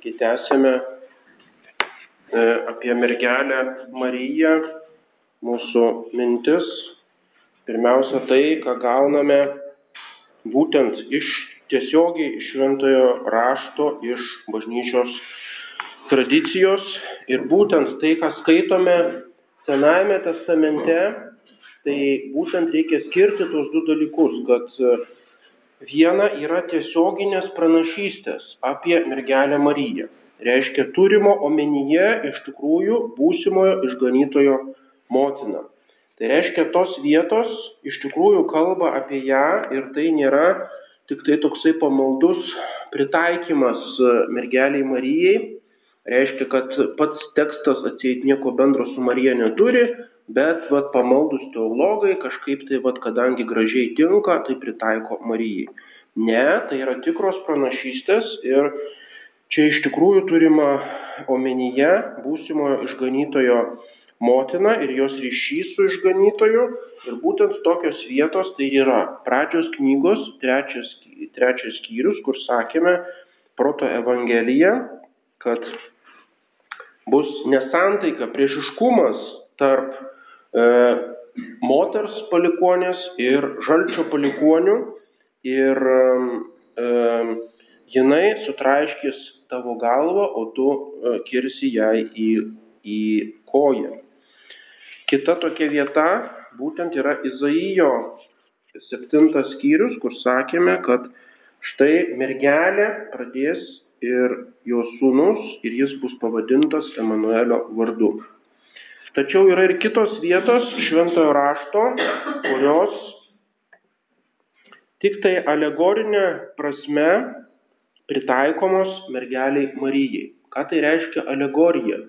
Taigi tęsime e, apie mergelę Mariją mūsų mintis. Pirmiausia tai, ką gauname būtent iš tiesiogiai iš šventojo rašto, iš bažnyčios tradicijos ir būtent tai, ką skaitome Senajame testamente, tai būtent reikia skirti tuos du dalykus, kad Viena yra tiesioginės pranašystės apie mergelę Mariją. Reiškia turimo omenyje iš tikrųjų būsimojo išganytojo motiną. Tai reiškia tos vietos iš tikrųjų kalba apie ją ir tai nėra tik tai toksai pamaldus pritaikymas mergeliai Marijai. Reiškia, kad pats tekstas atseit nieko bendro su Marija neturi, bet vat, pamaldus teologai kažkaip tai, vat, kadangi gražiai tinka, tai pritaiko Marijai. Ne, tai yra tikros pranašystės ir čia iš tikrųjų turima omenyje būsimojo išganytojo motina ir jos ryšys su išganytoju. Ir būtent tokios vietos tai yra pradžios knygos, trečias, trečias skyrius, kur sakėme proto Evangelija, kad bus nesantaika, priešiškumas tarp e, moters palikonės ir žalčio palikonių ir e, jinai sutraiškis tavo galvą, o tu e, kirsi jai į, į koją. Kita tokia vieta būtent yra Izaijo septintas skyrius, kur sakėme, kad štai mergelė pradės ir jos sūnus ir jis bus pavadintas Emanuelio vardu. Tačiau yra ir kitos vietos šventojo rašto, kurios tik tai alegorinė prasme pritaikomos mergeliai Marijai. Ką tai reiškia alegorija?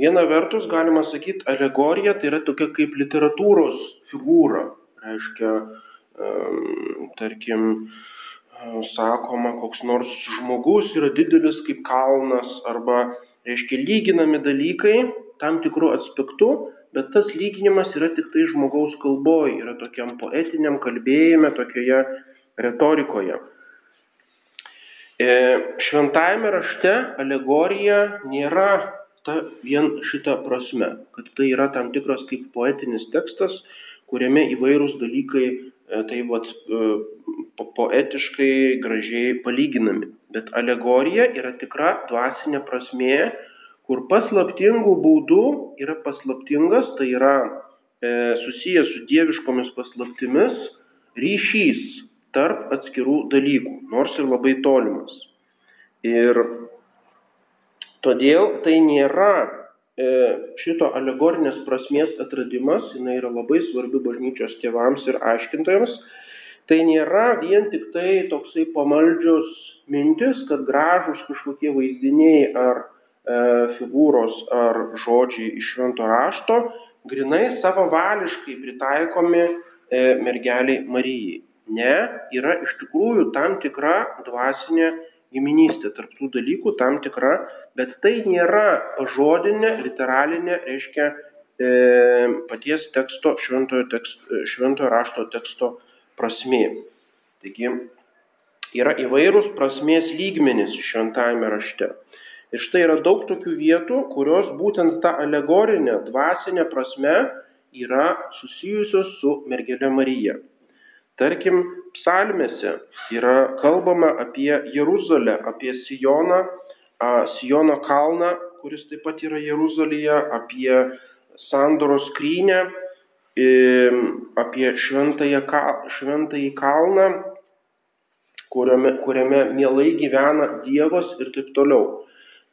Viena vertus galima sakyti, alegorija tai yra tokia kaip literatūros figūra. Reiškia, um, tarkim, sakoma, koks nors žmogus yra didelis kaip kalnas arba, reiškia, lyginami dalykai tam tikrų aspektų, bet tas lyginimas yra tik tai žmogaus kalboje, yra tokiam poetiniam kalbėjime, tokioje retorikoje. E, šventajame rašte alegorija nėra ta vien šita prasme, kad tai yra tam tikras kaip poetinis tekstas, kuriame įvairūs dalykai E, tai vat, e, poetiškai gražiai palyginami. Bet alegorija yra tikra dvasinė prasmė, kur paslaptingų būdų yra paslaptingas, tai yra e, susijęs su dieviškomis paslaptimis ryšys tarp atskirų dalykų, nors ir labai tolimas. Ir todėl tai nėra E, šito alegorinės prasmės atradimas, jinai yra labai svarbi bažnyčios tėvams ir aiškintojams. Tai nėra vien tik tai toksai pamaldžius mintis, kad gražus kažkokie vaizdiniai ar e, figūros ar žodžiai iš švento rašto, grinai savavališkai pritaikomi e, mergeliai Marijai. Ne, yra iš tikrųjų tam tikra dvasinė giminystė tarp tų dalykų tam tikra, bet tai nėra žodinė, literalinė, reiškia e, paties teksto, šventojo, tekst, šventojo rašto teksto prasmė. Taigi yra įvairūs prasmės lygmenys šventajame rašte. Ir štai yra daug tokių vietų, kurios būtent tą alegorinę, dvasinę prasme yra susijusios su mergelė Marija. Tarkim, psalmėse yra kalbama apie Jeruzalę, apie Sijoną, Sijono kalną, kuris taip pat yra Jeruzalėje, apie Sandoros skrynę, apie šventąjį kalną, kuriame, kuriame mielai gyvena Dievas ir taip toliau.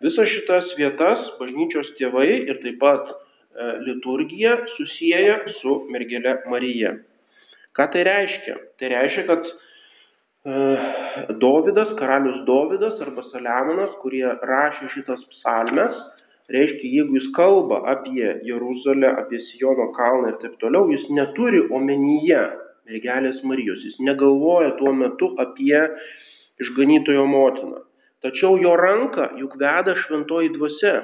Visas šitas vietas bažnyčios tėvai ir taip pat e, liturgija susiję su mergelė Marija. Ką tai reiškia? Tai reiškia, kad e, Dovydas, karalius Dovydas arba Saliamonas, kurie rašė šitas psalmes, reiškia, jeigu jis kalba apie Jeruzalę, apie Sijono kalną ir taip toliau, jis neturi omenyje mergelės Marijos, jis negalvoja tuo metu apie išganytojo motiną. Tačiau jo ranką juk veda šventoji dvasia.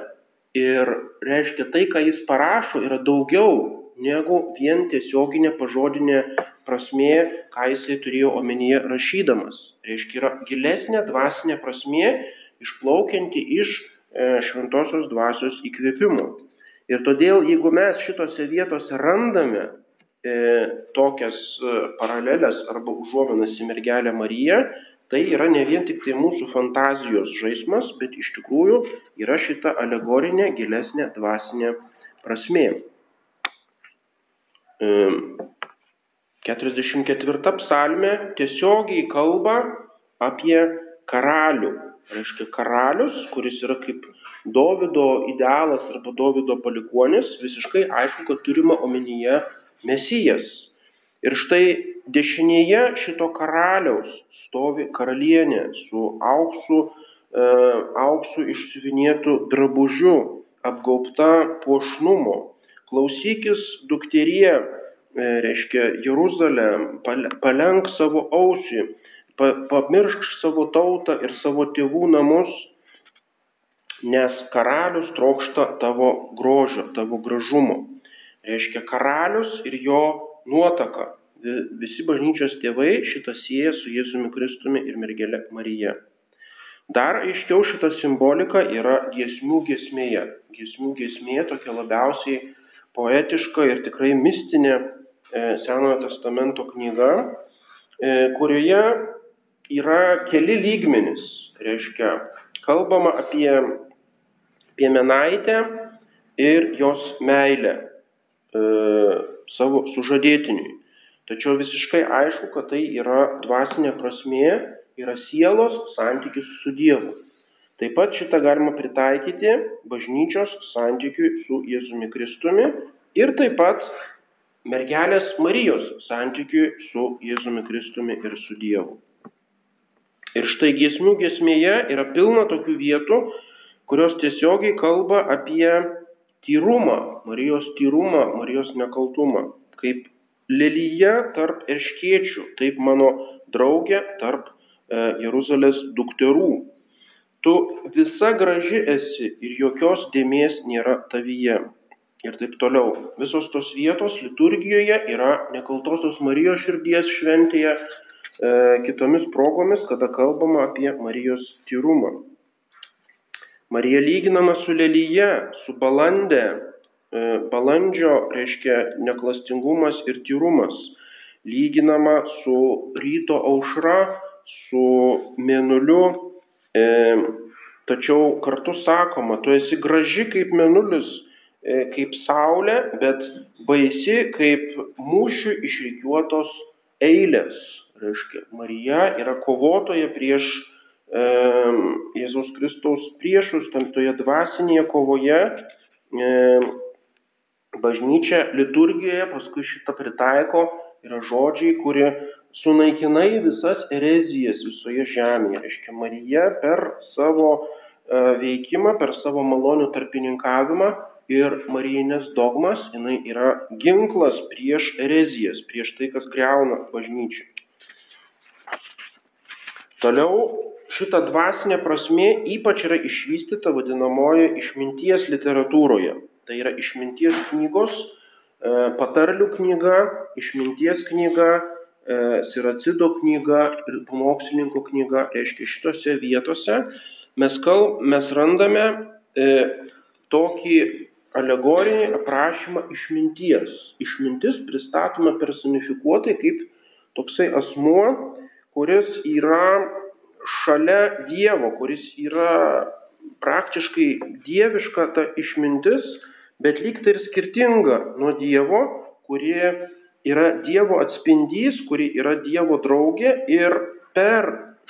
Ir reiškia, tai, ką jis parašo, yra daugiau negu vien tiesioginė pažodinė prasmė, ką jisai turėjo omenyje rašydamas. Reiškia, yra gilesnė dvasinė prasmė, išplaukianti iš e, šventosios dvasios įkvėpimo. Ir todėl, jeigu mes šitose vietose randame e, tokias e, paralelės arba užuominas į mergelę Mariją, tai yra ne vien tik tai mūsų fantazijos žaidimas, bet iš tikrųjų yra šita alegorinė, gilesnė dvasinė prasmė. E, 44 psalmė tiesiogiai kalba apie karalių. Reiškia karalius, kuris yra kaip Dovido idealas arba Dovido palikuonis, visiškai aišku, kad turima omenyje Mesijas. Ir štai dešinėje šito karaliaus stovi karalienė su auksu, e, auksu išsiuvinėtų drabužiu, apgaubta puošnumo. Klausykis, dukterie, reiškia Jeruzalė, palenk savo ausį, pa, pamiršk savo tautą ir savo tėvų namus nes karalius trokšta tavo grožio, tavo gražumo. Reiškia, karalius ir jo nuotaka. Visi bažnyčios tėvai šitą sieja su Jėzumi Kristumi ir mergelė Marija. Dar aiškiau šita simbolika yra giesmių giesmėje. Giesmių giesmė tokia labiausiai poetiška ir tikrai mistinė e, Senojo testamento knyga, e, kurioje yra keli lygmenys. Reiškia, kalbama apie piemenaitę ir jos meilę e, savo sužadėtiniui. Tačiau visiškai aišku, kad tai yra dvasinė prasmė, yra sielos santykis su Dievu. Taip pat šitą galima pritaikyti bažnyčios santykiui su Jėzumi Kristumi ir taip pat mergelės Marijos santykiui su Jėzumi Kristumi ir su Dievu. Ir štai giesmių giesmėje yra pilna tokių vietų, kurios tiesiogiai kalba apie tyrumą, Marijos tyrumą, Marijos nekaltumą, kaip lelyje tarp erškiečių, taip mano draugė tarp e, Jeruzalės dukterų. Tu visa graži esi ir jokios dėmesio nėra tavyje. Ir taip toliau. Visos tos vietos liturgijoje yra nekaltosios Marijos širdies šventėje, e, kitomis progomis, kada kalbama apie Marijos tyrumą. Marija lyginama su lelyje, su balandė. E, balandžio reiškia neklastingumas ir tyrumas. Lyginama su ryto aušra, su mėnuliu. E, tačiau kartu sakoma, tu esi graži kaip mėnulis, kaip saulė, bet baisi kaip mūšių išrikiuotos eilės. Reiškia, Marija yra kovotoja prieš Jėzaus Kristaus priešus, tam toje dvasinėje kovoje bažnyčia liturgijoje paskui šitą pritaiko yra žodžiai, kurie sunaikinai visas erezijas visoje žemėje. Reiškia, Marija per savo e, veikimą, per savo malonių tarpininkavimą ir marijinės dogmas, jinai yra ginklas prieš erezijas, prieš tai, kas greuna bažnyčią. Toliau šita dvasinė prasmė ypač yra išvystyta vadinamoje išminties literatūroje. Tai yra išminties knygos, e, patarlių knyga, išminties knyga, e, Siracido knyga ir pamokslininko knyga. Reiškia, šitose vietose mes, kal, mes randame e, tokį alegorinį aprašymą išminties. Išmintis pristatoma personifikuotai kaip toksai asmuo, kuris yra šalia Dievo, kuris yra praktiškai dieviška ta išmintis, bet lyg tai ir skirtinga nuo Dievo, kurie yra Dievo atspindys, kuri yra Dievo draugė ir per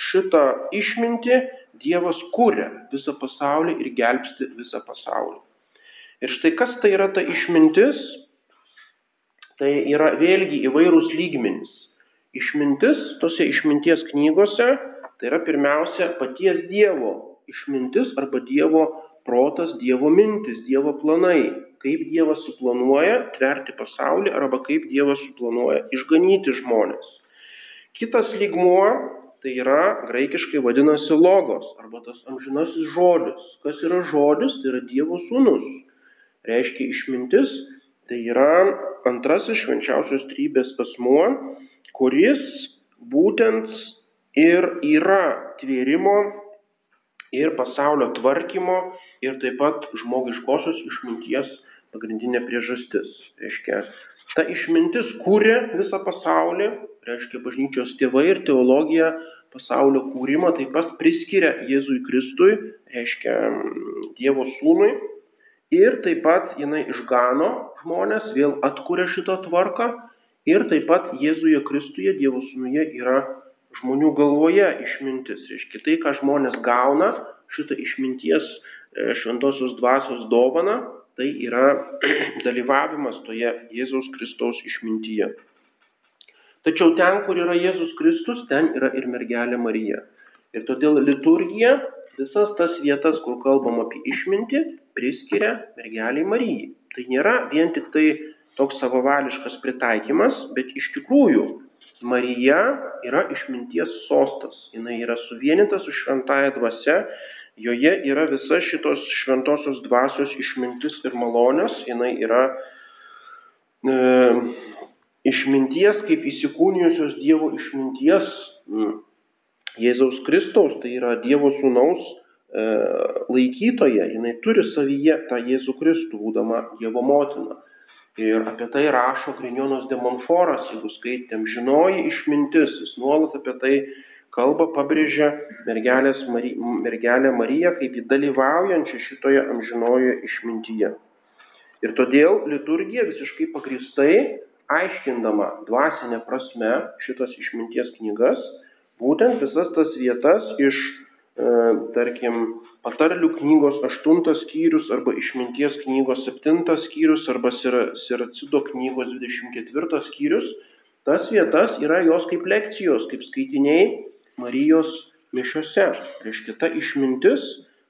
šitą išmintį Dievas kūrė visą pasaulį ir gelbsti visą pasaulį. Ir štai kas tai yra ta išmintis, tai yra vėlgi įvairūs lygmenys. Išmintis tose išminties knygose Tai yra pirmiausia paties Dievo išmintis arba Dievo protas, Dievo mintis, Dievo planai. Kaip Dievas suplanuoja tverti pasaulį arba kaip Dievas suplanuoja išganyti žmonės. Kitas lygmuo tai yra graikiškai vadinasi logos arba tas amžinasis žodis. Kas yra žodis? Tai yra Dievo sūnus. Reiškia išmintis, tai yra antrasis švenčiausios trybės asmuo, kuris būtent ir yra tvėrimo ir pasaulio tvarkymo ir taip pat žmogiškosios išminties pagrindinė priežastis. Reiškia, ta išmintis kūrė visą pasaulį, reiškia bažnyčios tėvai ir teologija pasaulio kūrimą taip pat priskiria Jėzui Kristui, reiškia Dievo sūnui. Ir taip pat jinai išgano žmonės, vėl atkuria šitą tvarką. Ir taip pat Jėzuje Kristuje, Dievo sūnuje yra žmonių galvoje išmintis. Reiškia tai, ką žmonės gauna, šitą išminties e, šventosios dvasios dovana, tai yra dalyvavimas toje Jėzaus Kristaus išmintyje. Tačiau ten, kur yra Jėzus Kristus, ten yra ir mergelė Marija. Ir todėl liturgija visas tas vietas, kur kalbam apie išmintį, priskiria mergeliai Marijai. Tai nėra vien tik tai toks savavališkas pritaikymas, bet iš tikrųjų Marija yra išminties sostas. Jis yra suvienyta su šventąją dvasia, joje yra visa šitos šventosios dvasios išmintis ir malonės, Jis yra e, išminties kaip įsikūnijusios Dievo išminties Jėzaus Kristaus, tai yra Dievo sūnaus e, laikytoja, jinai turi savyje tą Jėzų Kristų, būdama Dievo motina. Ir apie tai rašo Grinjonas de Monforas, jeigu skaitėm, žinoji išmintis, jis nuolat apie tai kalba, pabrėžia Mari, mergelę Mariją kaip įdalyvaujančią šitoje amžinoje išmintyje. Ir todėl liturgija visiškai pagristai aiškindama dvasinę prasme šitas išminties knygas, būtent visas tas vietas iš, e, tarkim, patarlių knygos 8 skyrius arba išminties knygos 7 skyrius arba Siracido knygos 24 skyrius, tas vietas yra jos kaip lekcijos, kaip skaitiniai Marijos mišiose. Reiškia, ta išmintis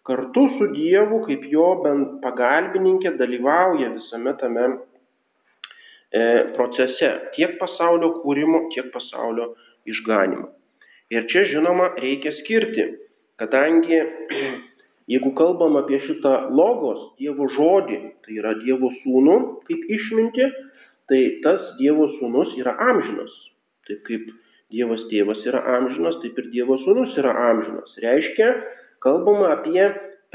kartu su Dievu kaip jo bent pagalbininkė dalyvauja visame tame E, procese tiek pasaulio kūrimo, tiek pasaulio išganimo. Ir čia žinoma reikia skirti, kadangi jeigu kalbam apie šitą logos, Dievo žodį, tai yra Dievo sūnų kaip išminti, tai tas Dievo sūnus yra amžinas. Taip kaip Dievas tėvas yra amžinas, taip ir Dievo sūnus yra amžinas. Reiškia, kalbama apie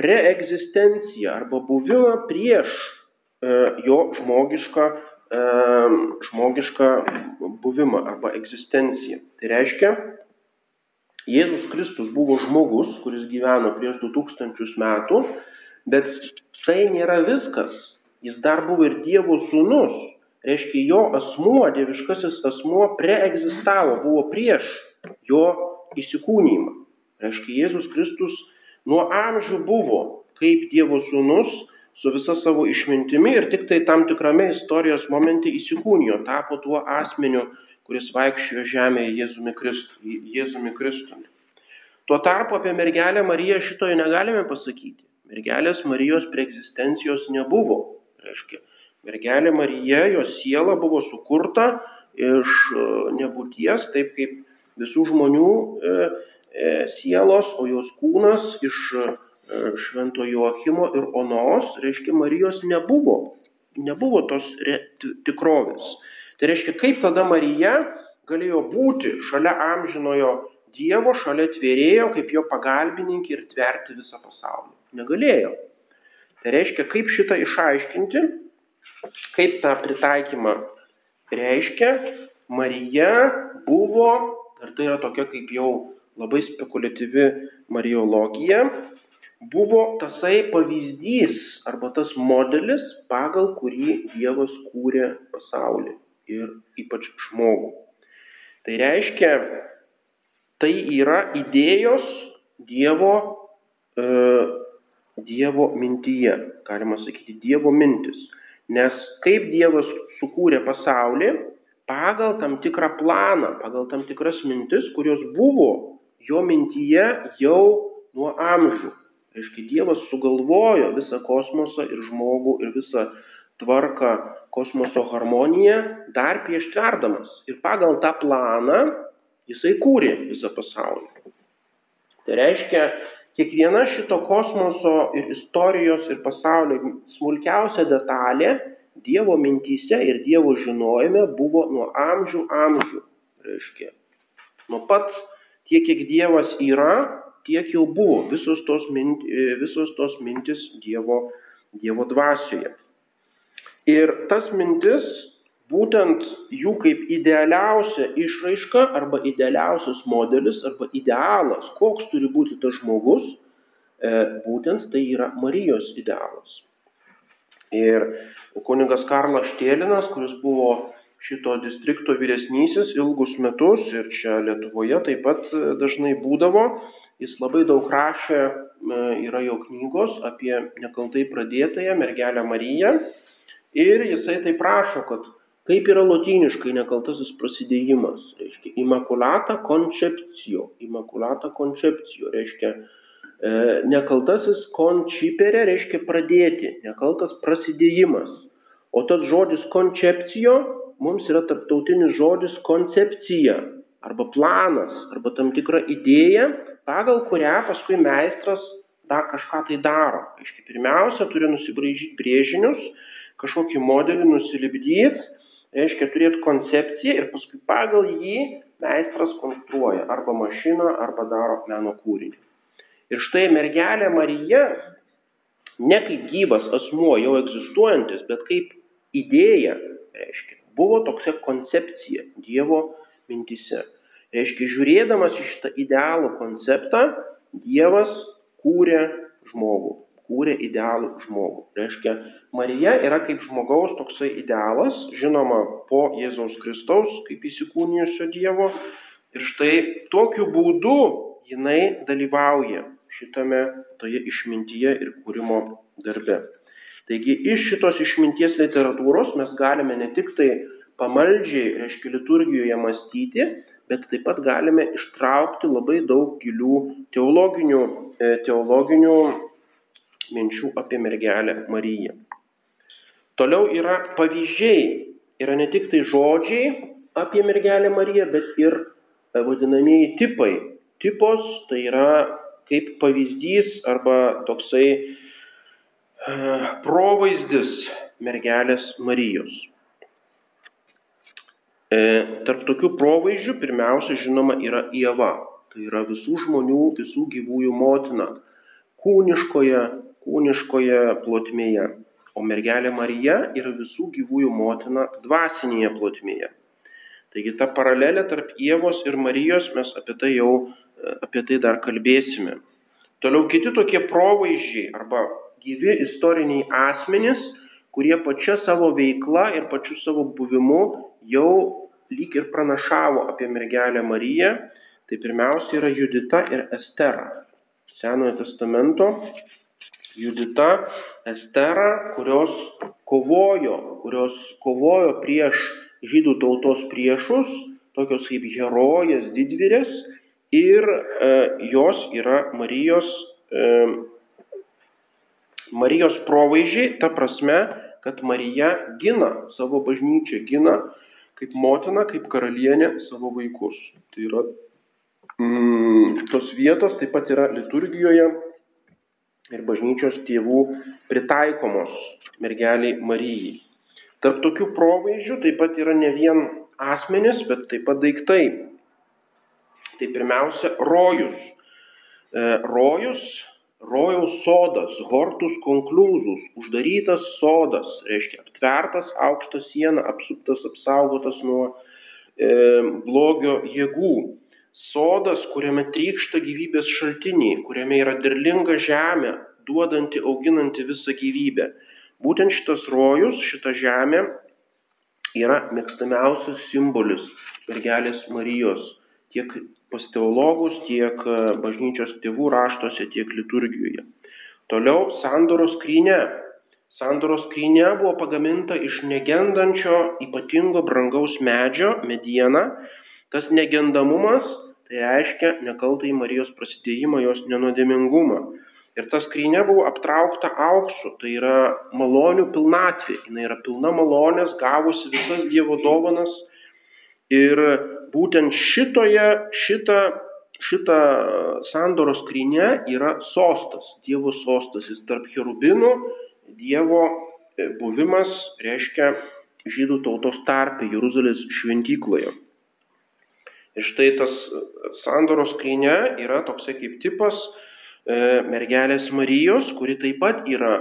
preegzistenciją arba buvimą prieš e, jo žmogišką žmogišką buvimą arba egzistenciją. Tai reiškia, Jėzus Kristus buvo žmogus, kuris gyveno prieš 2000 metų, bet tai nėra viskas. Jis dar buvo ir Dievo sūnus. Reiškia, jo asmuo, dieviškasis asmuo preegzistavo, buvo prieš jo įsikūnymą. Reiškia, Jėzus Kristus nuo amžių buvo kaip Dievo sūnus, su visa savo išmintimi ir tik tai tam tikrame istorijos momente įsikūnijo, tapo tuo asmeniu, kuris vaikščiojo žemėje Jėzumi, Kristu, Jėzumi Kristumi. Tuo tarpu apie mergelę Mariją šitoje negalime pasakyti. Mergelės Marijos preegzistencijos nebuvo. Reiškia, mergelė Marija, jos siela buvo sukurta iš e, nebūties, taip kaip visų žmonių e, e, sielos, o jos kūnas iš E, Švento Joachimo ir Onos, reiškia, Marijos nebuvo. Nebuvo tos tikrovės. Tai reiškia, kaip tada Marija galėjo būti šalia amžinojo Dievo, šalia tvėrėjo, kaip jo pagalbininkė ir tverti visą pasaulį. Negalėjo. Tai reiškia, kaip šitą išaiškinti, kaip tą pritaikymą reiškia, Marija buvo, ir tai yra tokia kaip jau labai spekuliatyvi mariologija, buvo tasai pavyzdys arba tas modelis, pagal kurį Dievas kūrė pasaulį ir ypač žmogų. Tai reiškia, tai yra idėjos Dievo, e, Dievo mintyje, galima sakyti, Dievo mintis. Nes kaip Dievas sukūrė pasaulį, pagal tam tikrą planą, pagal tam tikras mintis, kurios buvo jo mintyje jau nuo amžių. Reiškia, Dievas sugalvojo visą kosmosą ir žmogų ir visą tvarką kosmoso harmoniją dar prieš tverdamas. Ir pagal tą planą jisai kūrė visą pasaulį. Tai reiškia, kiekviena šito kosmoso ir istorijos ir pasaulio smulkiausia detalė Dievo mintyse ir Dievo žinojime buvo nuo amžių amžių. Reiškia, nuo pat tiek, kiek Dievas yra, tiek jau buvo, visos tos, mint, visos tos mintis Dievo, dievo dvasioje. Ir tas mintis, būtent jų kaip idealiausia išraiška arba idealiausias modelis arba idealas, koks turi būti tas žmogus, e, būtent tai yra Marijos idealas. Ir kunigas Karlas Štėlinas, kuris buvo šito distrikto vyresnysis ilgus metus ir čia Lietuvoje taip pat e, dažnai būdavo. Jis labai daug rašė, e, yra jo knygos apie nekaltai pradėtąją mergelę Mariją. Ir jisai taip prašo, kad kaip yra lotyniškai nekaltasis prasidėjimas, reiškia immaculata conceptio, immaculata conceptio, reiškia e, nekaltasis concipere, reiškia pradėti, nekaltas prasidėjimas. O tas žodis koncepcijo mums yra tarptautinis žodis koncepcija arba planas arba tam tikra idėja, pagal kurią paskui meistras dar kažką tai daro. Aiškiai, pirmiausia, turi nusibraižyti brėžinius, kažkokį modelį nusilipdyti, reiškia turėti koncepciją ir paskui pagal jį meistras konstruoja arba mašiną, arba daro meno kūrinį. Ir štai mergelė Marija, ne kaip gyvas asmuo jau egzistuojantis, bet kaip idėja, reiškia, Buvo tokia koncepcija Dievo mintise. Reiškia, žiūrėdamas į šitą idealų konceptą, Dievas kūrė žmogų, kūrė idealų žmogų. Reiškia, Marija yra kaip žmogaus toksai idealas, žinoma, po Jėzaus Kristaus, kaip įsikūnijusio Dievo. Ir štai tokiu būdu jinai dalyvauja šitame toje išmintyje ir kūrimo darbe. Taigi iš šitos išminties literatūros mes galime ne tik tai pamaldžiai, reiškia, liturgijoje mąstyti, bet taip pat galime ištraukti labai daug gilių teologinių, e, teologinių minčių apie mergelę Mariją. Toliau yra pavyzdžiai, yra ne tik tai žodžiai apie mergelę Mariją, bet ir e, vadinamieji tipai. Tipos tai yra kaip pavyzdys arba toksai provaizdis mergelės Marijos. E, tarp tokių provaizdžių pirmiausia žinoma yra Ieva. Tai yra visų žmonių, visų gyvųjų motina. Kūniškoje, kūniškoje plotmėje. O mergelė Marija yra visų gyvųjų motina dvasinėje plotmėje. Taigi ta paralelė tarp Ievos ir Marijos mes apie tai jau apie tai dar kalbėsime. Toliau kiti tokie provaizdžiai arba gyvi istoriniai asmenys, kurie pačia savo veikla ir pačiu savo buvimu jau lyg ir pranašavo apie mergelę Mariją. Tai pirmiausia yra Judita ir Estera. Senojo testamento Judita, Estera, kurios kovojo, kurios kovojo prieš žydų tautos priešus, tokios kaip herojės, didvirės, ir e, jos yra Marijos e, Marijos provaizdžiai, ta prasme, kad Marija gina savo bažnyčią, gina kaip motina, kaip karalienė savo vaikus. Tai yra mm, tos vietos taip pat yra liturgijoje ir bažnyčios tėvų pritaikomos mergeliai Marijai. Tarp tokių provaizdžių taip pat yra ne vien asmenis, bet taip pat daiktai. Tai pirmiausia, rojus. E, rojus rojaus sodas, hortus konklūzus, uždarytas sodas, reiškia aptvertas aukšta siena, apsuptas, apsaugotas nuo e, blogio jėgų. Sodas, kuriame trykšta gyvybės šaltiniai, kuriame yra derlinga žemė, duodanti, auginanti visą gyvybę. Būtent šitas rojus, šita žemė yra mėgstamiausias simbolis mergelės Marijos tiek pas teologus, tiek e, bažnyčios tėvų raštuose, tiek liturgijoje. Toliau sandoros skrynė. Sandoros skrynė buvo pagaminta iš negendančio ypatingo brangaus medžio, mediena. Tas negendamumas tai reiškia nekaltai Marijos prasidėjimą, jos nenodėmingumą. Ir ta skrynė buvo aptraukta auksu, tai yra malonių pilnatvė, jinai yra pilna malonės, gavusi visas Dievo dovanas Ir būtent šitoje, šita, šita sandoros skrinė yra sostas, Dievo sostas. Jis tarp cherubinų Dievo e, buvimas reiškia žydų tautos tarpė Jeruzalės šventykloje. Ir štai tas sandoros skrynia yra toksai kaip tipas e, mergelės Marijos, kuri taip pat yra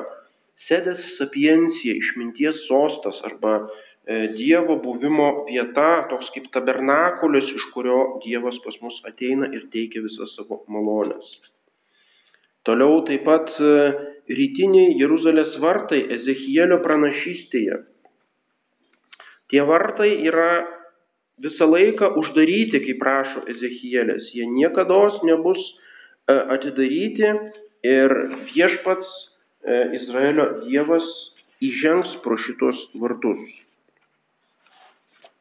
sedes sapiencija, išminties sostas arba e, Dievo buvimo vieta, toks kaip tabernakulis, iš kurio Dievas pas mus ateina ir teikia visas savo malonės. Toliau taip pat e, rytiniai Jeruzalės vartai Ezechielio pranašystėje. Tie vartai yra visą laiką uždaryti, kaip rašo Ezekielis. Jie niekada nebus e, atidaryti ir viešpats e, Izraelio Dievas įžengs pro šitos vartus.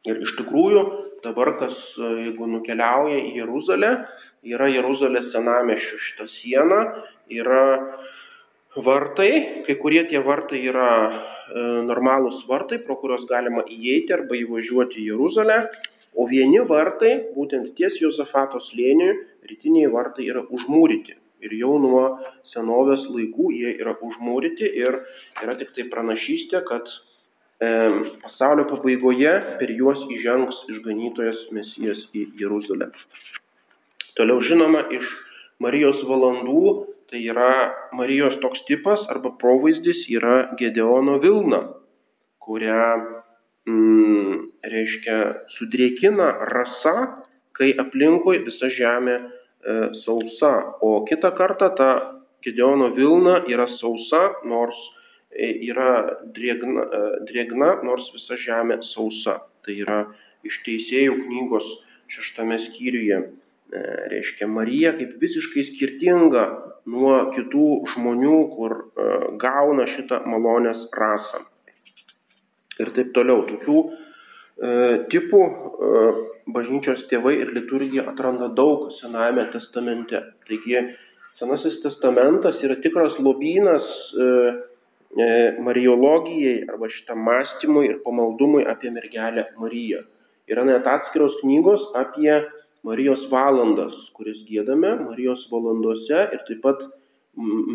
Ir iš tikrųjų dabar, kas e, jeigu nukeliauja į Jeruzalę, yra Jeruzalės senameščių šita siena, yra vartai, kai kurie tie vartai yra e, normalūs vartai, pro kuriuos galima įeiti arba įvažiuoti į Jeruzalę, O vieni vartai, būtent ties Jozafato slėniui, rytiniai vartai yra užmūryti. Ir jau nuo senovės laikų jie yra užmūryti ir yra tik tai pranašystė, kad e, pasaulio pabaigoje per juos įžengs išganytojas Mesijas į Jeruzalę. Toliau žinoma, iš Marijos valandų, tai yra Marijos toks tipas arba provaizdis yra Gedeono Vilna, kurią mm, reiškia, sudrėkina rasa, kai aplinkui visa žemė e, sausa. O kitą kartą ta Gideono Vilna yra sausa, nors e, yra drėgna, e, drėgna, nors visa žemė sausa. Tai yra iš teisėjų knygos šeštame skyriuje. E, reiškia, Marija kaip visiškai skirtinga nuo kitų žmonių, kur e, gauna šitą malonės rasą ir taip toliau. Tokių e, tipų bažnyčios tėvai ir liturgija atranda daug Senajame testamente. Taigi Senasis testamentas yra tikras lobynas Marijologijai arba šitam mąstymui ir pamaldumui apie mergelę Mariją. Yra net atskiros knygos apie Marijos valandas, kuris gėdame Marijos valandose ir taip pat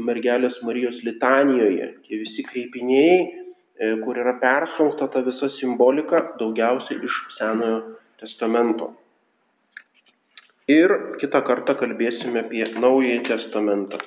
mergelės Marijos litanijoje. Tie visi kreipiniai E, kur yra persunkta ta visa simbolika daugiausiai iš Senojo testamento. Ir kitą kartą kalbėsime apie Naująjį testamentą.